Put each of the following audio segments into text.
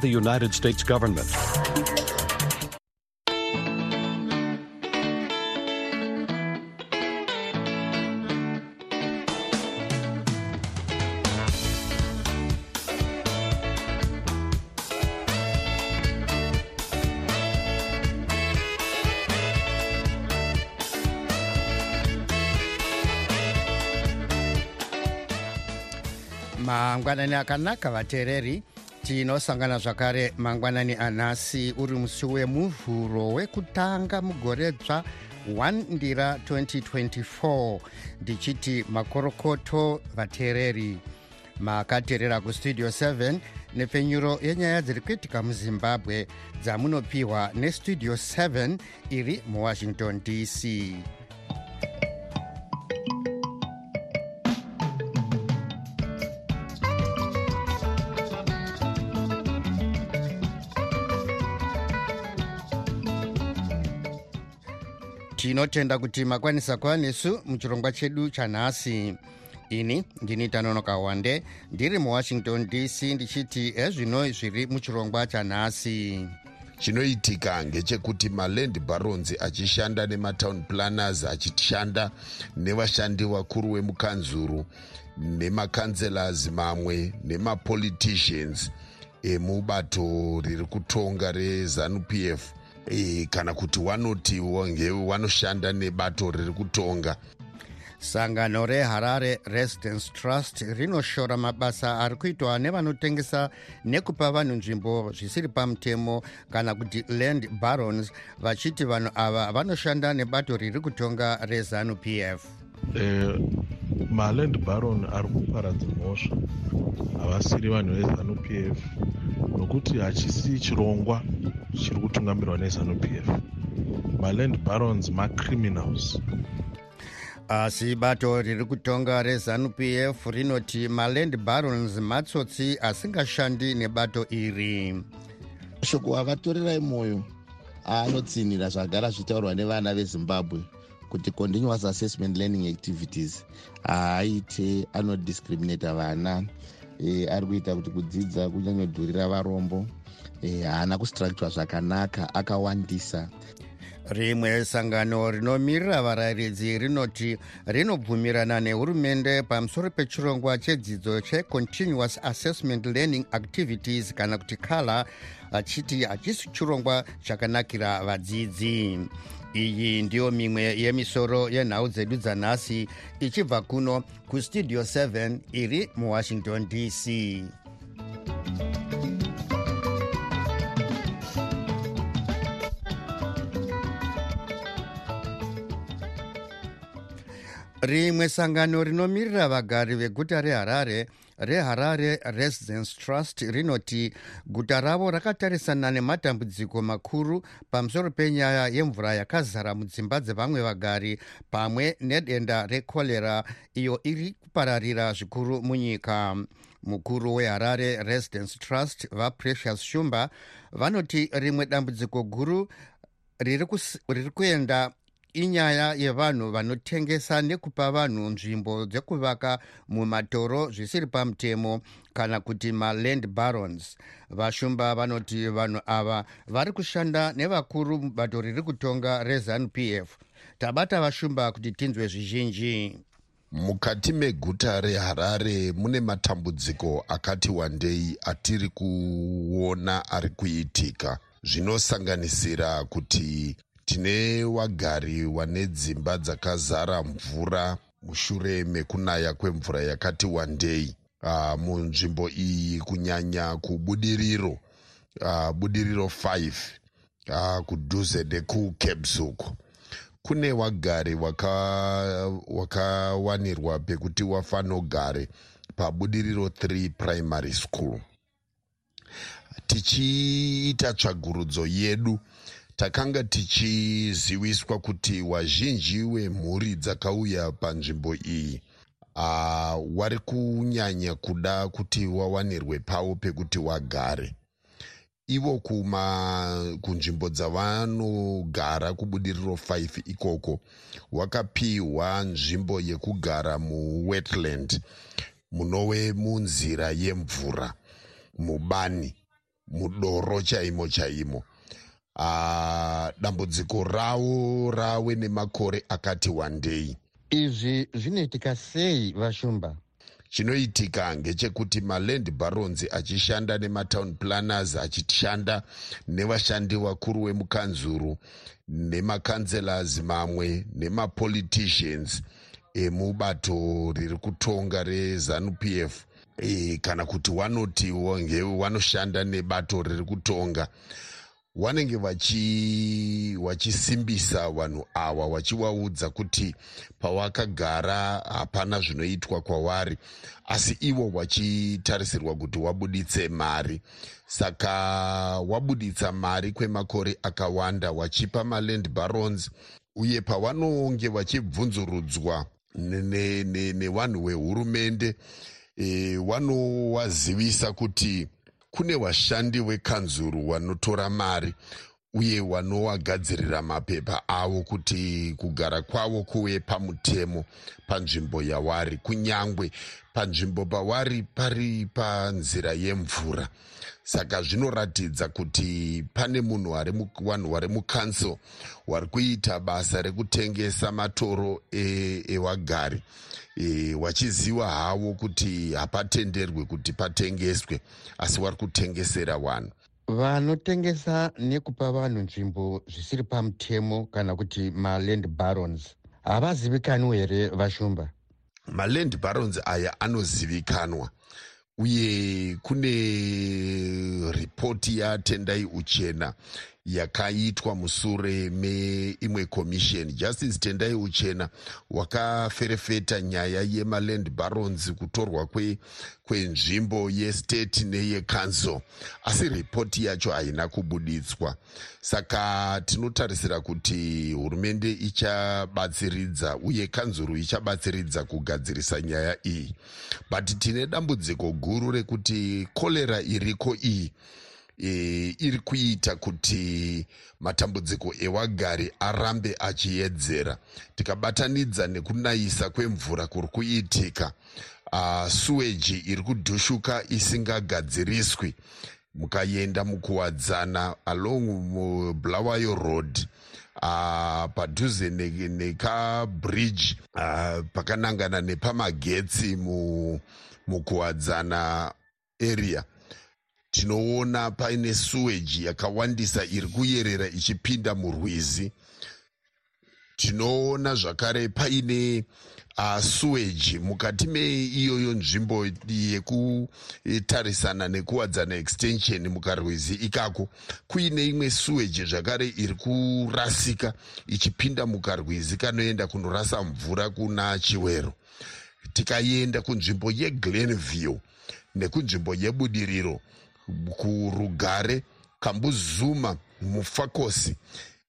the United States government. mangwanani akanaka vateereri tinosangana zvakare mangwanani anhasi uri musi wemuvhuro wekutanga mugore dzva 1 ndira 2024 ndichiti makorokoto vateereri makateerera kustudio 7 nepfenyuro yenyaya dziri kuitika muzimbabwe dzamunopiwa nestudio 7 iri muwashington dc tinotenda kuti makwanisa kuva nesu muchirongwa chedu chanhasi. Ini ndini tanonoka wande ndiri muwashington dc ndichiti ezvino zviri muchirongwa chanhasi. Chinoitika ngechekuti maland barons achishanda nematown planners achishanda nevashandi vakuru vemukanzuru nemakanzelas mamwe nemapoliticians emubato riri kutonga rezanup f e, kana kuti wanoti wanoshanda nebato riri kutonga. Sangano reharare residence trust rinoshora mabasa ari kuitwa nevanotengesa nekupa vanhu nzvimbo zvisiri pamutemo kana kuti land barons vachiti vanhu ava vanoshanda nebato riri kutonga rezanup f. Eh, maland baron ari kuparadza mhosva. Havasiri vanhu vezanup f nokuti hachisi chirongwa chiri kutungamirwa nezanup f. Maland barons macriminals asi bato riri kutonga rezanup f rinoti maland barons matsotsi asingashandi nebato iri. Shoko akatorerai mwoyo aanotsinhira zvagara zvitaurwa nevana vezimbabwe kuti continuous assessment learning activities haaite anodiscriminata vana. E, ari kuita kuti kudzidza kunyanyodhurira varombo. Haana e, kustructura zvakanaka akawandisa. Rimwe sangano rinomirira varayiridzi rinoti rinobvumirana nehurumende pamusoro pechirongwa chedzidzo checontinuous assessment learning activities kana kuti kala achiti hachisi chirongwa chakanakira vadzidzi iyi ndiyo mimwe yemisoro yenhau dzedu dzanhasi ichibva kuno kustudio 7 iri muwashington dc rimwe sangano rinomirira vagari veguta reharare reharare residence trust rinoti guta ravo rakatarisana nematambudziko makuru pamusoro penyaya yemvura yakazara mudzimba dzevamwe vagari pamwe nedenda rekorera iyo iri kupararira zvikuru munyika. Mukuru weharare residence trust vaprecious shumba vanoti rimwe dambudziko guru riri kuenda inyaya yevanhu vanotengesa nekupa vanhu nzvimbo dzekuvaka mumatoro zvisiri pamutemo kana kuti maland barons. Vashumba vanoti vanhu ava vari kushanda nevakuru mubato riri kutonga rezanup f. Tabata vashumba kuti tinzwe zvizhinji. Mukati meguta reharare mune matambudziko akati wandei atiri kuona ari kuitika zvinosanganisira kuti tine wagari wane dzimba dzakazara mvura mushure mekunaya kwemvura yakati wandei. Uh, munzvimbo iyi kunyanya kubudiriro uh, budiriro 5 uh, kudhuze nekukebzuk kune wagari wakawanirwa waka pekuti wafanogare pabudiriro 3 primary school. Tichiita tsvagurudzo yedu takanga tichiziviswa kuti wazhinji wemhuri dzakauya panzvimbo iyi. Uh, wari kunyanya kuda kuti wawanirwe pavo pekuti wagare. Ivo kuma kunzvimbo dzavanogara kubudiriro 5 ikoko wakapiwa nzvimbo yekugara muwetland munove munzira yemvura mubani mudoro chaimo chaimo dambudziko ravo rave nemakore akati wandei. Izvi zvinoitika sei vashumba? Chinoitika ngechekuti maland barons achishanda nematown planners achishanda nevashandi vakuru vemukanzuru nemakanzellors mamwe nemapoliticians emubato riri kutonga rezanup f. E, kana kuti wanotiwo ngewanoshanda nebato riri kutonga vanenge vachisimbisa vanhu ava vachivaudza kuti pawakagara hapana zvinoitwa kwavari. Asi ivo vachitarisirwa kuti wabuditse mari. Saka wabuditsa mari kwemakore akawanda wachipa maland barons. Uye pavanonge vachibvunzurudzwa nevanhu vehurumende e, vanowazivisa kuti kune vashandi vekanzuru vanotora mari uye vanowagadzirira mapepa avo kuti kugara kwavo kuve pamutemo panzvimbo yavari. Kunyangwe panzvimbo pavari pari panzira yemvura saka zvinoratidza kuti pane munhu vanhu vari mukansel vari kuita basa rekutengesa matoro evagari e, vachiziva havo kuti hapatenderwi kuti patengeswe asi vari kutengesera vanhu. Vanotengesa nekupa vanhu nzvimbo zvisiri pamutemo kana kuti maland barons. Havazivikanwa here vashumba? Maland barons aya anozivikanwa uye kune ripoti yatendai uchena yakaitwa musure meimwe commission. Justice tendai uchena wakaferefeta nyaya yemaland barons kutorwa kwenzvimbo kwe yestate neyecouncil asi ripoti yacho haina kubuditswa saka tinotarisira kuti hurumende ichabatsiridza uye kanzuru ichabatsiridza kugadzirisa nyaya iyi. But tine dambudziko guru rekuti korera iriko iyi e, iri kuita kuti matambudziko ewagari arambe achiedzera. Tikabatanidza nekunayisa kwemvura kuri kuitika uh, suweji iri kudhushuka isingagadziriswi. Mukaenda mukuwadzana along mublawayo road uh, padhuze nekabridge ne uh, pakanangana nepamagetsi mukuwadzana area tinoona paine suweji yakawandisa iri kuyerera ichipinda murwizi. Tinoona zvakare paine uh, suweji mukati meiyoyo nzvimbo yekutarisana nekuwadzana extension mukarwizi. Ikako kuine imwe suweji zvakare iri kurasika ichipinda mukarwizi kanoenda kunorasa mvura kuna chiwero. Tikaenda kunzvimbo yeglenview nekunzvimbo yebudiriro kurugare kambuzuma mufakosi.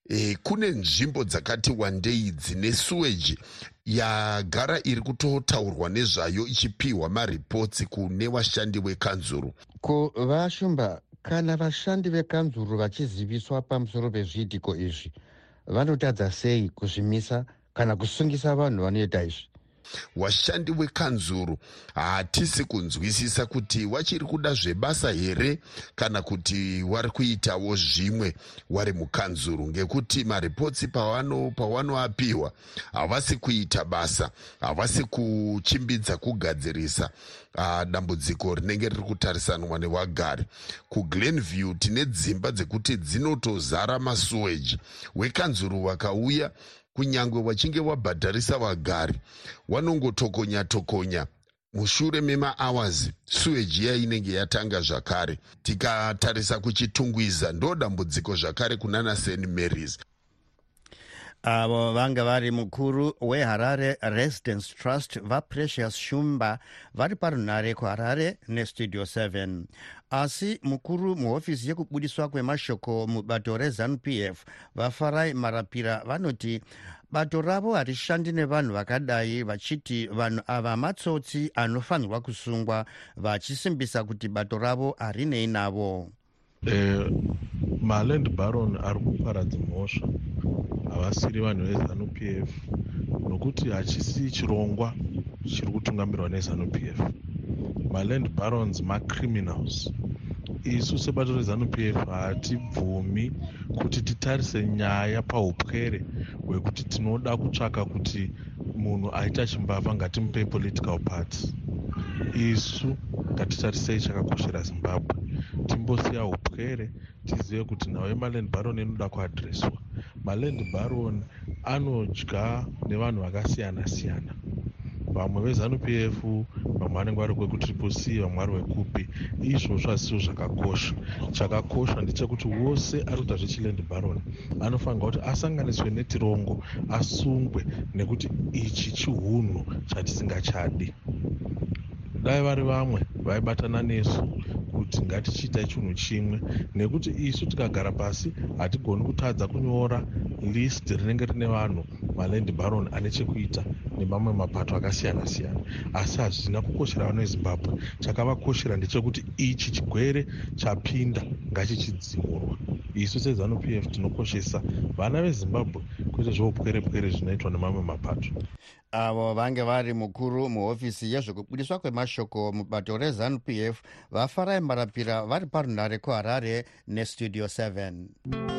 E, kune nzvimbo dzakati wandei dzine suweji yagara iri kutotaurwa nezvayo ichipiwa maripotsi kune vashandi vekanzuru. Ko vashumba kana vashandi vekanzuru vachiziviswa pamusoro pezviitiko izvi vanotadza sei kuzvimisa kana kusungisa vanhu vanoita izvi vashandi vekanzuru hatisi kunzwisisa kuti wachiri kuda zvebasa here kana kuti vari kuitawo zvimwe wari mukanzuru ngekuti maripotsi pawanoapiwa havasi kuita basa havasi kuchimbidza kugadzirisa uh, dambudziko rinenge riri kutarisanwa nevagari kuglenview tine dzimba dzekuti dzinotozara masuweji. Wekanzuru vakauya kunyange vachinge vabhadharisa vagari vanongotokonya tokonya mushure memahours suweji iya inenge yatanga zvakare. Tikatarisa kuchitungwiza ndo dambudziko zvakare kunana st marys avo vanga vari mukuru weharare residence trust vaprecious shumba vari parunhare kuharare nestudio 7 asi mukuru muhofisi yekubudiswa kwemashoko mubato rezanup f vafarai marapira vanoti bato ravo harishandi nevanhu vakadai vachiti vanhu ava matsotsi anofanirwa kusungwa vachisimbisa kuti bato ravo harinei navo maland baron ari kuparadza mhosva. Havasiri vanhu vezanup f nokuti hachisi chirongwa chiri kutungamirwa nezanup f. Maland barons macriminals isu sebato rezanup f hatibvumi kuti titarise nyaya paupwere hwekuti tinoda kutsvaka kuti munhu aita chimbavha ngatimupei political party. Isu ngatitarisei chakakoshera zimbabwe. Timbosiya upwere tizive kuti nhau yemaland baron inoda kuadhireswa maland baron anodya nevanhu vakasiyana siyana vamwe vezanup f vamwe vanenge vari kwekutriple c vamwe vari vekupi izvozvo hazisiwo zvakakosha. Chakakosha ndechekuti wose ari kuita zvechiland baron anofanirwa kuti asanganiswe netirongo asungwe nekuti ichi chiunhu chatisingachadi dai vari vamwe vaibatana nesu kuti ngatichiitai chinhu chimwe nekuti isu tikagara pasi hatigoni kutadza kunyora list rinenge rine vanhu maland baron ane chekuita nemamwe mapato akasiyana siyana asi hazvina kukoshera vano vezimbabwe chakavakoshera ndechekuti ichi chigwere chapinda ngachichidzimurwa. Isu sezanup f tinokoshesa vana vezimbabwe kwete zveupwere-pwere zvinoitwa nemamwe mapato. Avo vange vari mukuru muhofisi yezvekubudiswa kwemashoko mubato rezanup f vafarai marapira vari parunhare kuharare nestudio 7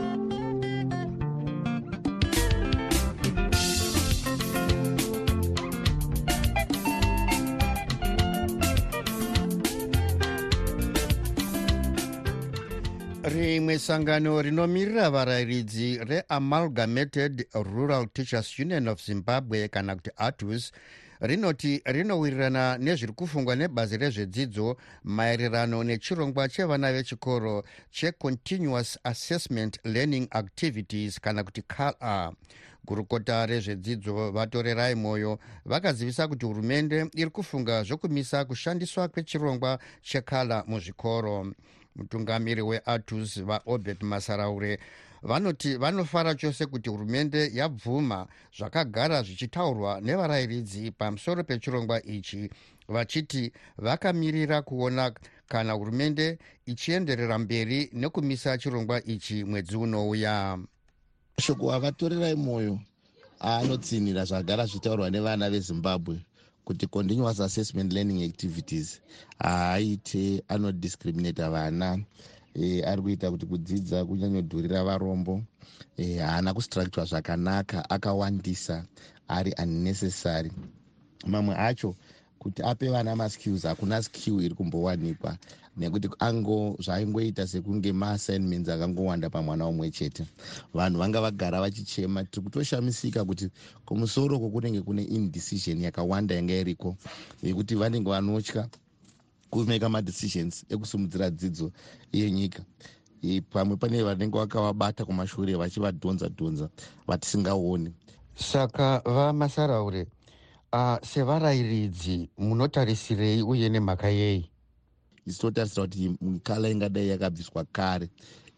rimwe sangano rinomirira varayiridzi reamalgamated rural teachers union of zimbabwe kana kuti atus rinoti rinowirirana nezviri kufungwa nebazi rezvedzidzo maererano nechirongwa chevana vechikoro checontinuous assessment learning activities kana kuti cala gurukota rezvedzidzo vatorerai mwoyo vakazivisa kuti hurumende iri kufunga zvokumisa kushandiswa kwechirongwa chekala muzvikoro mutungamiri weatus vaobert masaraure vanoti vanofara chose kuti hurumende yabvuma zvakagara zvichitaurwa nevarayiridzi pamusoro pechirongwa ichi vachiti vakamirira kuona kana hurumende ichienderera mberi nekumisa chirongwa ichi mwedzi unouya. Shoko avatorerai mwoyo aanotsinhira zvagara zvitaurwa nevana vezimbabwe kuti continuous assessment learning activities haaite anodiscriminata vana e, ari kuita kuti kudzidza kunyanyodhurira varombo e, haana kustructura zvakanaka akawandisa ari unnecessary. Mamwe acho kuti ape vana maskills hakuna skill iri kumbowanikwa. Nekuti ango zvaingoita sekunge maassignments akangowanda pamwana umwe chete. Vanhu vanga vagara vachichema tiri kutoshamisika kuti kumusoro kwokunenge kune indecision yakawanda yanga iriko yekuti vanenge vanotya kumeka madecisions ekusumudzira dzidzo yenyika. Pamwe pane vanenge vakavabata kumashure vachivadhonza dhonza vatisingaoni. Saka vamasaraure uh, sevarayiridzi munotarisirei uye nemhaka yei? Isi totarisira kuti mikala ingadai yakabviswa kare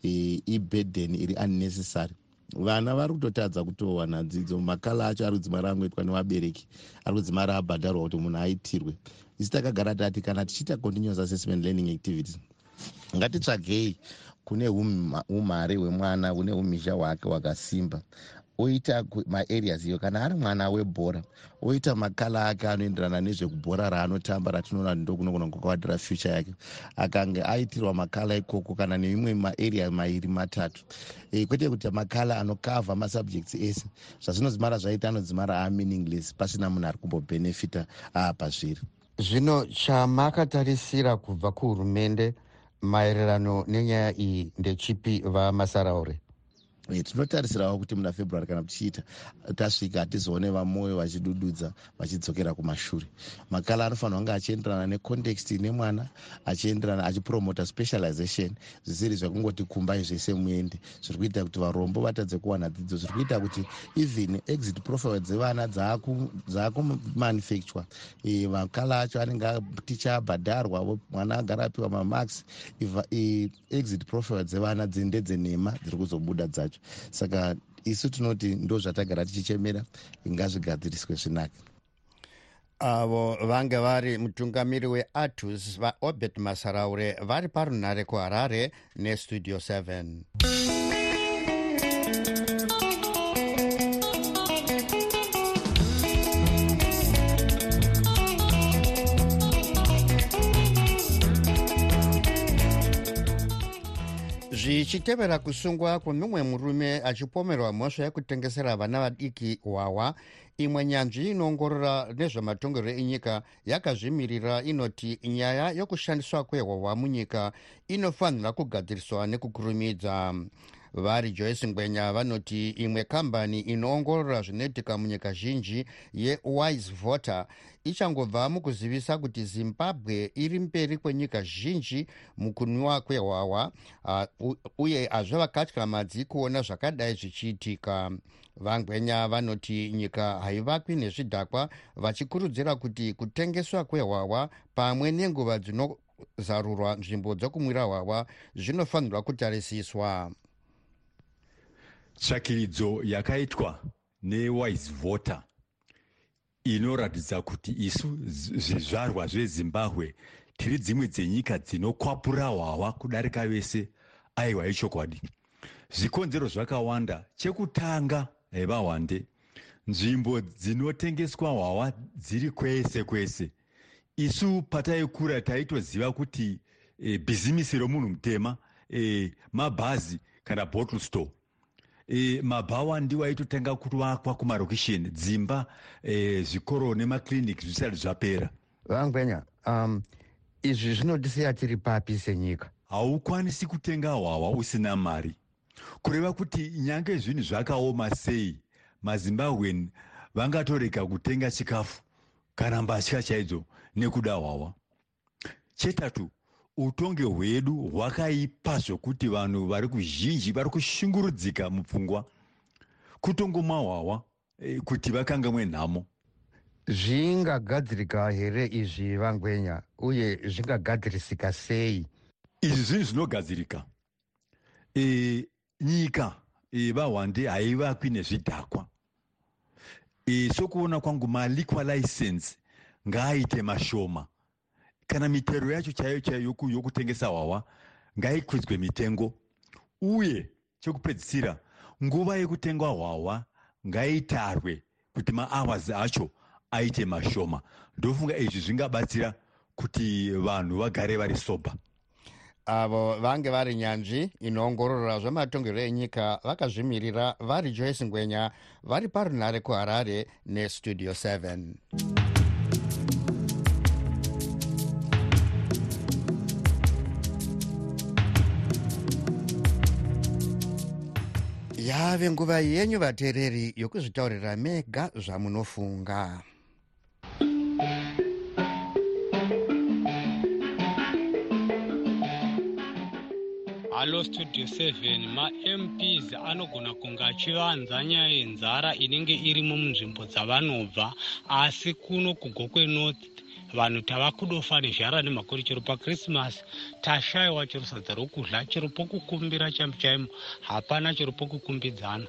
e, ibhedhen iri unnecessary. Vana vari kutotadza kutowana dzidzo makala acho ari kudzimara angoitwa nevabereki ari kudzimara abhadharwa kuti munhu aitirwe. Isi takagara tati kana tichiita continuous assessment learning activities ngatitsvagei kune umhare hwemwana une umhizha hwake hwakasimba oita maareas iyo. Kana ari mwana webhora oita makala ake anoenderana nezvekubhora raanotamba ratinoona ndokunogona kukavadira future yake. Akange aitirwa makala ikoko kana neimwe maaria mairi matatu. E, kwete kuti makala anokavha masubjects ese. Zvazvinozimara zvaita anodzimara aminingless pasina munhu ari kumbobhenefita pazviri. Zvino chamakatarisira kubva kuhurumende maererano nenyaya iyi ndechipi vamasaraure tinotarisirawo kuti muna february kana tichiita tasvika hatizoone vamwoyo vachidududza vachidzokera kumashure. Makala anofanira kunge achienderana necontext nemwana achienderana achipromota specialization zvisiri zvekungoti kumbai zvese muende. Zviri kuita kuti varombo vatadze kuwana dzidzo zviri kuita kuti even exit profile dzevana dzaakumanufacture e, makala acho anenge ticha abhadharwa mwana agara apiwa mamax exit profile dzevana dzindedzenhema dziri kuzobuda dzacho saka isu tinoti ndo zvatagara tichichemera ingazvigadziriswe zvinake avo vange vari mutungamiri weatus vaobert masaraure vari parunhare kuharare nestudio 7 zvichitevera kusungwa kwemumwe murume achipomerwa mhosva yekutengesera vana vadiki hwahwa imwe nyanzvi inoongorora nezvematongerwo enyika yakazvimirira inoti nyaya yokushandiswa kwehwahwa munyika inofanira kugadziriswa nekukurumidza vari joyce ngwenya vanoti imwe kambani inoongorora zvinoitika munyika zhinji yewise voter ichangobva mukuzivisa kuti zimbabwe iri mberi kwenyika zhinji mukunwiwa kwehwahwa uh, uye hazvavakatyamadzi kuona zvakadai zvichiitika. Vangwenya vanoti nyika haivakwi nezvidhakwa vachikurudzira kuti kutengeswa kwehwahwa pamwe nenguva dzinozarurwa nzvimbo dzokumwira hwahwa zvinofanirwa kutarisiswa tsvakiridzo yakaitwa newise voter inoratidza kuti isu zvizvarwa zvezimbabwe tiri dzimwe dzenyika dzinokwapura hwahwa kudarika vese. Aiwa ichokwadi zvikonzero zvakawanda chekutanga vahwande nzvimbo dzinotengeswa hwahwa dziri kwese kwese. Isu pataikura taitoziva kuti e, bhizimisi romunhu mutema e, mabhazi kana bottle store e, mabhawa ndiwo aitotenga kuvakwa kumarokisheni dzimba e, zvikoro nemakliniki zvisati zvapera. Vangwenya um, izvi zvinotisiya tiri papi senyika? Haukwanisi kutenga hwahwa usina mari. Kureva kuti nyange zvinhu zvakaoma sei mazimbabwen vangatorega kutenga chikafu kana mbatya chaidzo nekuda hwahwa. Chetatu utonge hwedu hwakaipa zvokuti vanhu vari kuzhinji vari kushungurudzika mupfungwa. Kutongomwa hwahwa e, kuti vakangamwe nhamo zvingagadzirika here izvi vangwenya uye zvingagadzirisika sei? Izvi zvinhu zvinogadzirika. E, nyika e, vahwande haivakwi nezvidhakwa. E, sokuona kwangu maliqua license ngaaite mashoma kana mitero yacho chaiyo chaiyo yokutengesa hwahwa ngaikwidzwe mitengo. Uye chekupedzisira nguva yekutengwa hwahwa ngaitarwe kuti mahours acho aite mashoma. Ndofunga izvi zvingabatsira kuti vanhu vagare vari soba avo vange vari nyanzvi inoongorora zvematongerwo enyika vakazvimirira vari joyce ngwenya vari parunhare kuharare nestudio 7 yave nguva yenyu vateereri yokuzvitaurira mega zvamunofunga. Halo studio 7 mamps anogona kunge achivanza nyaya yenzara inenge irimo munzvimbo dzavanobva asi kuno kugokwenorth vanhu tava kudofa nezhara nemhakuri chero pakrismasi tashayiwa chero sadza rokudla chero pokukumbira chaimo chaimo hapana chero pokukumbidzana.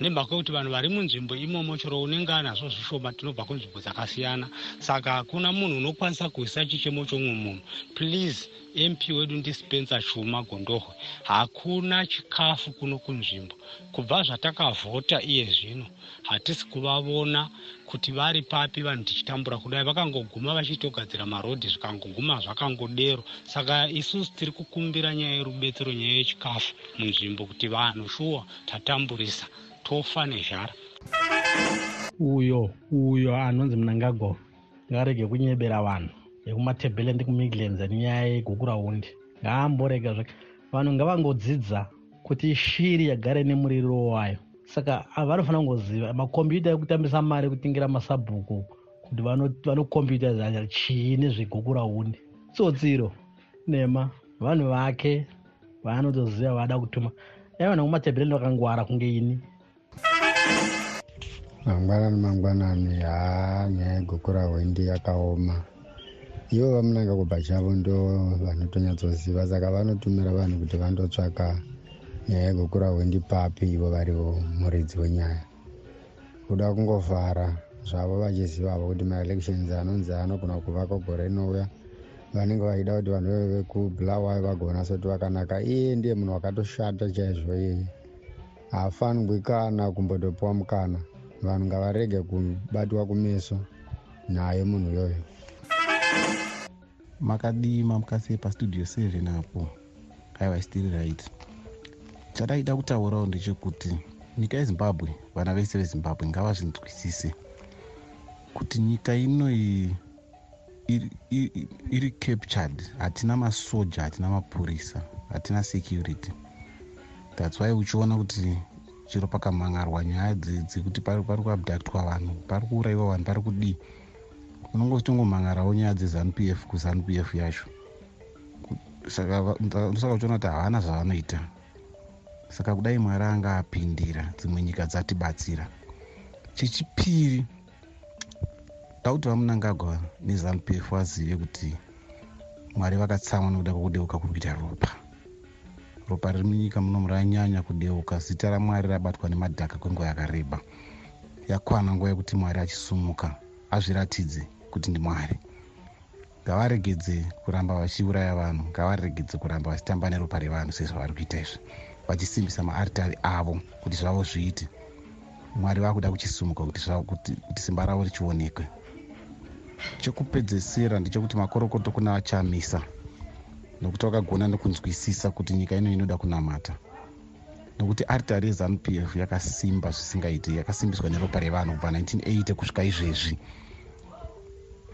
Nemhaka yekuti vanhu vari munzvimbo imomo chero unenge anazvo zvishoma tinobva kunzvimbo dzakasiyana. Saka hakuna munhu unokwanisa kuisa chichemo chomwe munhu. Please mp wedu ndispencer chuma gondohwe hakuna chikafu kuno kunzvimbo. Kubva zvatakavhota iye zvino hatisi kuvavona kuti vari papi vanhu tichitambura kudai vakangoguma vachitogadzira marodhi zvikangoguma zvakangodero saka isusu tiri kukumbira nyaya yerubetsero nyaya yechikafu munzvimbo kuti vanhu shuwa tatamburisa tofa nezhara. Uyo uyo anonzi munangagwa ngarege kunyebera vanhu. Vekumatebhele ndikumidlands nenyaya yegukurahundi ngaamborega zvake vanhu ngavangodzidza kuti shiri yagare nemuriro wayo saka vanofanira kungoziva makombiyuta ekutambisa mari ekutingira masabhuku kuti vanokombiyuta vano chii nezvegukurahundi tsotsiro nema vanhu vake vaanotoziva vada kutuma. Ai vanhu vekumatebhele ndivakangwara kunge ini. Mangwanani mangwanani haa nyaya yegukurahundi yakaoma. Ivo vamunanga kubva chavo ndo vanotonyatsoziva saka vanotumira vanhu kuti vandotsvaka nyaya yegukurahundi papi ivo varivo muridzi wenyaya. Kuda kungofara zvavo vachizivavo kuti maelections anonzi anogona kuvaka gore rinouya vanenge vaida kuti vanhu veve vekubulawayo vagonasa kuti vakanaka. Iye ndiye munhu wakatoshata chaizvo iyeye haafanirwi kana kumbotopiwa mukana. Vanhu ngavarege kubatwa kumeso naye munhu iyoyo. Makadima mukasei pastudio 7 apo. Aiwa still right chadaida kutaurawo ndechekuti nyika yezimbabwe vana vese vezimbabwe ngavazvinzwisise kuti nyika inoi iri, captured hatina masoja hatina mapurisa hatina security. Thats why uchiona kuti chiro pakamangarwa nyaya dzekuti pari kuabductwa vanhu pari kuurayiwa vanhu pari kudii. Unongochitongomangarawo nyaya dzezanup f kuzanup f yacho saka ndosaka uchiona kuti havana zvavanoita saka kudai mwari anga apindira dzimwe nyika dzatibatsira. Chechipiri dauti vamunangagwa nezanup f vazive kuti mwari vakatsamwa nokuda kwokudeuka kuri kuita ropa. Ropa riri munyika munomu ranyanya kudeuka. Zita ramwari rabatwa nemadhaka kwenguva yakareba. Yakwana nguva yekuti mwari achisumuka azviratidze kuti ndimwari ngavaregedze kuramba vachiuraya vanhu ngavaregedze kuramba vachitamba neropa revanhu sezvavari kuita izvi vachisimbisa maaritari avo kuti zvavo zviite. Mwari vakuda kuchisumuka kuti, kuti simba ravo richionekwe. Chekupedzesera ndechekuti makorokoto kuna vachamisa nokuti vakagona nekunzwisisa kuti nyika ino inoda kunamata. Nokuti aritari yezanup f yakasimba zvisingaiti yakasimbiswa neropa revanhu kubva 1980 kusvika izvezvi.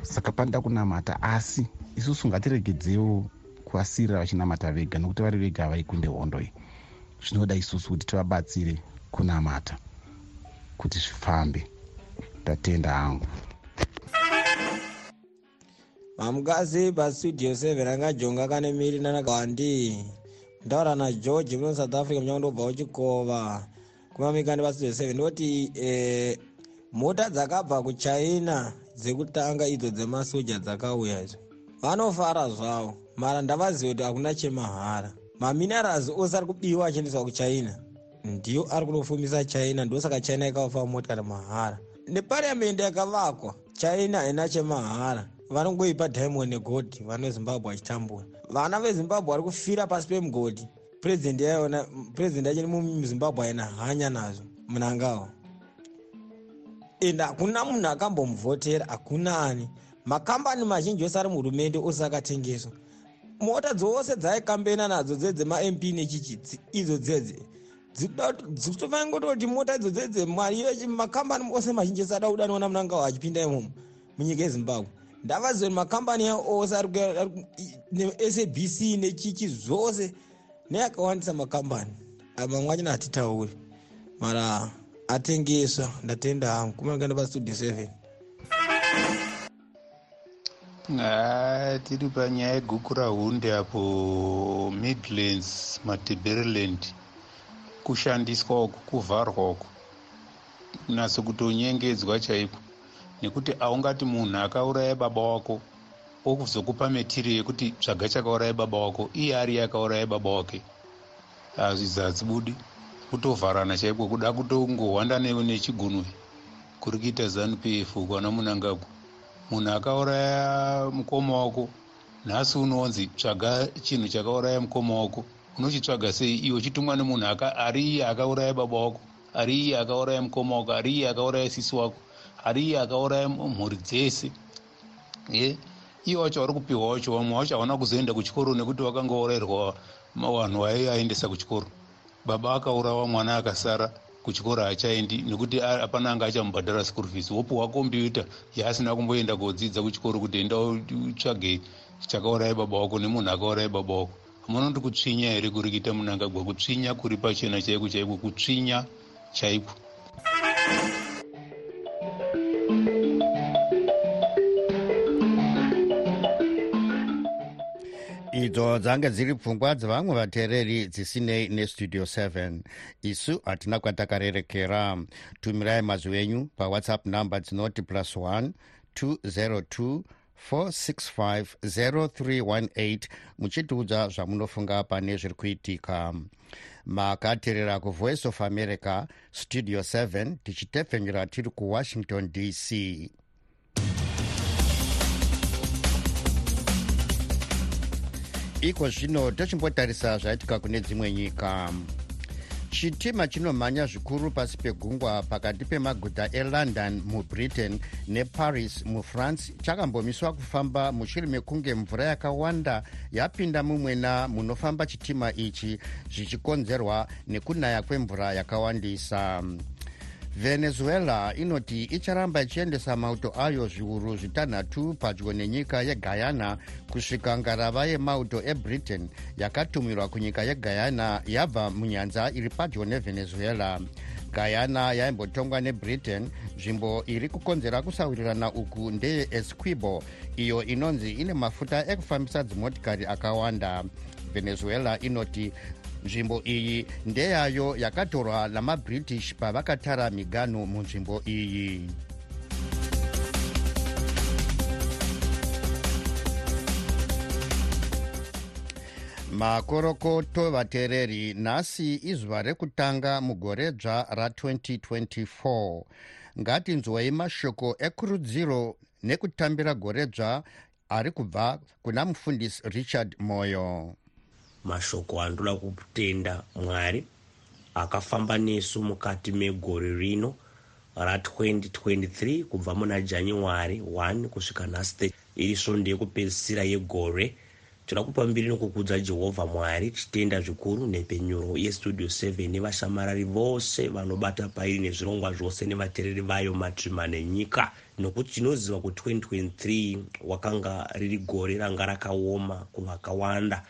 Saka panoda kunamata asi isusu ngatiregedzewo kuvasiyirira vachinamata vega nokuti vari vega havaikunde hondo iyi zvinoda isusu kuti tivabatsire kunamata kuti zvifambe. Ndatenda hangu. Mamukasi pastudio 7 angajonga kane miri nanagawandi ndaura nageorge muno south africa munyange ndobva uchikova kumamikani pastudio 7 ndoti eh, mota dzakabva kuchina dzekutanga idzo dzemasoja dzakauya idzo. Vanofara zvavo mara ndavaziva kuti hakuna chemahara maminerals ose ari kubiwa achiendeswa kuchina ndiyo ari kunofumisa china ndosaka china ikavafa motikari mahara. Nepariamendi yakavakwa china haina chemahara. Vanongoipa diamond negodhi vana vezimbabwe vachitambura vana vezimbabwe vari kufira pasi pemugodhi purezidendi yaiona purezidendi yacho nemuzimbabwe haina hanya nazvo munangawo ende hakuna munhu akambomuvhotera hakuna ani. Makambani mazhinji ose ari muhurumende ose akatengeswa mota dzose dzaikambena nadzo dzedzemamp nechichi idzo dzedze. Dzitofanira ngototi mota idzo dzedze mari makambani ose mazhinji ese ada kuda niona munangawo achipinda imomo munyika yezimbabwe. Ndavaziva kuti makambani ose nesabc nechichi zvose neakawandisa makambani. Mamwe achina hatitauri mara atengeswa ndatenda hangu. Kumakanda pastudio 7 ha tiri panyaya yegukura hunde apo midlands mateberiland kushandiswa uku kuvharwa uku. Kunatso kutonyengedzwa chaiko nekuti aungati munhu akauraya baba wako okuzokupa metiri yekuti tsvaga chakauraya baba wako iye ari akauraya baba wake. Hazvidzadzibudi kutovharana chaiko kuda kutongohwanda nechigunwe kuri kuita zanup f kwana munangagu munhu akauraya mukoma wako nhasi unonzi tsvaga chinhu chakauraya mukoma wako. Unochitsvaga sei? Iwe uchitumwa nemunhu ari iye akauraya baba wako ari iye akauraya mukoma wako ari iye akauraya sisi wako ari iye akauraya mhuri dzese. Ye? Iye wacho vari kupiwa wacho vamwe wacho havana kuzoenda kuchikoro nekuti vakanga vaurayirwa vanhu vaiaendesa kuchikoro. Baba akaurawa mwana akasara kuchikoro haachaendi nekuti hapana anga achamubhadhara school fees. Wopuhwa kombyuta yaasina kumboenda kodzidza kuchikoro kuti enda utsvage chakauraya baba wako nemunhu akauraya baba wako. Hamunoti kutsvinya here kuri kuita munangagwa kutsvinya kuri pachena chaiko chaiko kutsvinya chaiko idzo dzange dziri pfungwa dzevamwe vateereri dzisinei nestudio 7 isu hatina kwatakarerekera. Tumirai mazwi enyu pawhatsapp namba dzinoti plus 1 202 4650318 muchitiudza zvamunofunga pane zviri kuitika. Makateerera kuvoice of america studio 7 tichitepfenyura tiri kuwashington dc iko zvino tochimbotarisa zvaitika kune dzimwe nyika. Chitima chinomhanya zvikuru pasi pegungwa pakati pemaguta elondon mubritain neparis mufrance. Chakambomiswa kufamba mushure mekunge mvura yakawanda yapinda mumwena munofamba chitima ichi zvichikonzerwa nekunaya kwemvura yakawandisa venezuela inoti icharamba ichiendesa mauto ayo zviuru zvitanhatu padyo nenyika yeguyana kusvika ngarava yemauto ebritain yakatumirwa kunyika yeguyana yabva munyanza iri padyo nevenezuela. Guyana yaimbotongwa nebritain nzvimbo iri kukonzera kusawirirana uku ndeye esquibo iyo inonzi ine mafuta ekufambisa dzimotikari akawanda. Venezuela inoti nzvimbo iyi ndeyayo yakatorwa namabritish pavakatara miganhu munzvimbo iyi. Makorokoto vateereri nhasi izuva rekutanga mugore dzva ra2024 ngatinzwei mashoko ekurudziro nekutambira gore dzva ari kubva kuna mufundisi richard moyo mashoko andoda kutenda mwari akafamba nesu mukati megore rino ra2023 kubva muna january 1 kusvika nhasi iri svondo yekupedzisira yegore toda kupa mbiri nokukudza jehovha mwari tichitenda zvikuru nepenyuro yestudio 7 nevashamarari vose vanobata pairi nezvirongwa zvose nevateereri vayo matsvima nenyika. Nokuti tinoziva kuti 2023 wakanga riri gore ranga rakaoma kuvakawanda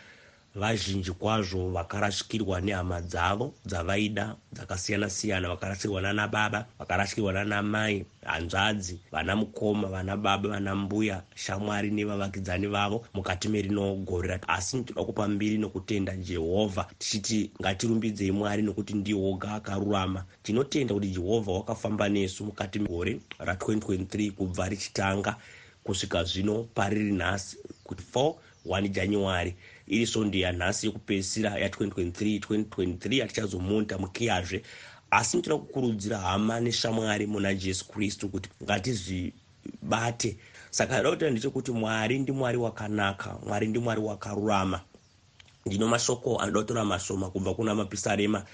vazhinji kwazvo vakarashikirwa nehama dzavo dzavaida dzakasiyana-siyana vakarashikirwa nana baba vakarashikirwa nana mai hanzvadzi vana mukoma vana baba vana mbuya shamwari nevavakidzani vavo mukati merino gore asi toda kupa mbiri nokutenda jehovha tichiti ngatirumbidzei mwari nokuti ndiwoga akarurama. Tinotenda kuti jehovha wakafamba nesu mukati megore ra2023 kubva richitanga kusvika zvino pariri nhasi kuti 4 1 january iri svondo yanhasi yekupedzisira ya2023 2023 hatichazomunda mukiyazve. Asi nitoda kukurudzira hama neshamwari muna jesu kristu kuti ngatizvibate. Saka ndoda kutaura ndechekuti mwari ndimwari wakanaka mwari ndimwari wakarurama. Ndino mashoko anoda kutora mashoma kubva kuna mapisarema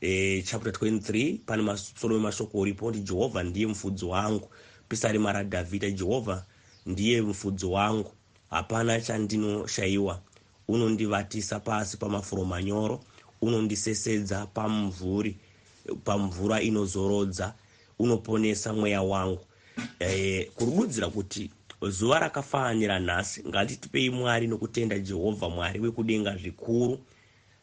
e, chapter 23 pane masoro emashoko uripo ndi jehovha ndiye mufudzi wangu. Pisarema radhavhidha jehovha ndiye mufudzi wangu. Hapana chandinoshayiwa unondivatisa pasi pamafuro manyoro unondisesedza pamvuri pamvura inozorodza unoponesa mweya wangu. E, kurududzira kuti zuva rakafanira nhasi ngatitipei mwari nokutenda jehovha mwari wekudenga zvikuru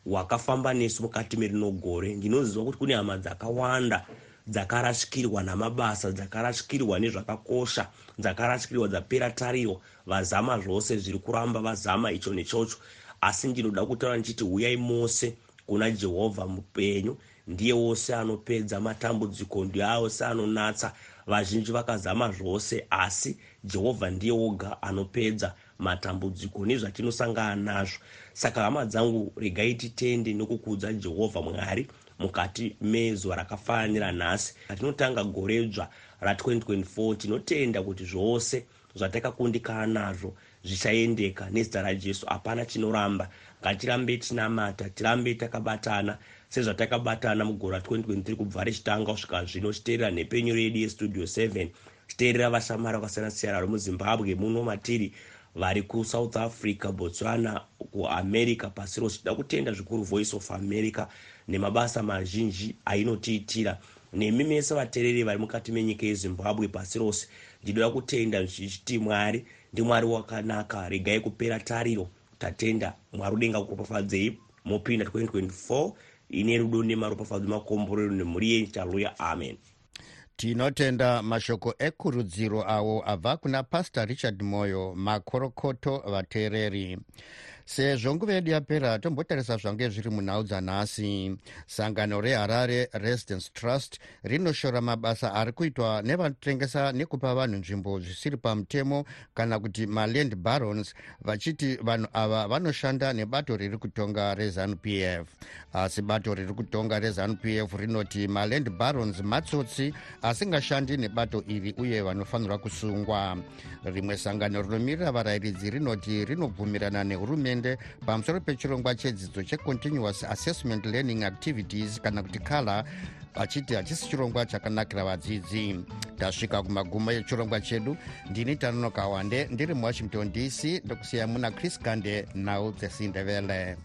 wakafamba nesu mukati merino gore. Ndinoziva kuti kune hama dzakawanda dzakarasvikirwa namabasa dzakarasvikirwa nezvakakosha dzakarasvikirwa dzapera tariro vazama zvose zviri kuramba vazama icho nechocho. Asi ndinoda kutaura ndichiti uyai mose kuna jehovha mupenyu. Ndiye wose anopedza matambudziko ndiye wose anonatsa. Vazhinji vakazama zvose asi jehovha ndiye woga anopedza matambudziko nezvatinosangana nazvo. Saka hama dzangu regai titende nokukudza jehovha mwari mukati mezuva rakafanira nhasi. Atinotanga goredzva ra2024 tinotenda kuti zvose zvatakakundikana nazvo zvichaendeka nezita rajesu. Hapana chinoramba. Ngatirambe tinamata tirambe takabatana. Sezvatakabatana mugore ra2023 kubva richitanga kusvika zvino chiteerera nhepenyu redu yestudio 7 chiteerera vashamari vakasiyana-siyana vari muzimbabwe muno matiri vari kusouth africa botswana kuamerica pasi rose. Tida kutenda zvikuru voice of america nemabasa mazhinji ainotiitira. Nemi mese vateereri vari mukati menyika yezimbabwe pasi rose ndinoda kutenda zvichiti mwari ndimwari wakanaka regai kupera tariro. Tatenda mwari udenga kuropafadzei mopinda 2024 ine rudo nemaropafadzo makomborero nemhuri yenyu. Taluya amen. Tinotenda mashoko ekurudziro awo abva kuna pastor richard moyo makorokoto vateereri sezvo nguva yedu yapera tombotarisa zvange zviri munhau dzanhasi sangano reharare residence trust rinoshora mabasa ari kuitwa nevanotengesa nekupa vanhu nzvimbo zvisiri pamutemo kana kuti maland barons vachiti vanhu ava vanoshanda nebato riri kutonga rezanup f. Asi bato riri kutonga rezanup f rinoti maland barons matsotsi asingashandi nebato iri uye vanofanirwa kusungwa. Rimwe sangano rinomirira varayiridzi rinoti rinobvumirana nehurumende hurumende pamusoro pechirongwa chedzidzo checontinuous assessment learning activities kana kuti kala achiti hachisi chirongwa chakanakira vadzidzi. Tasvika kumagumo echirongwa chedu ndini tanonoka wande ndiri muwashington dc ndokusiya muna chris gande nhau dzesindevele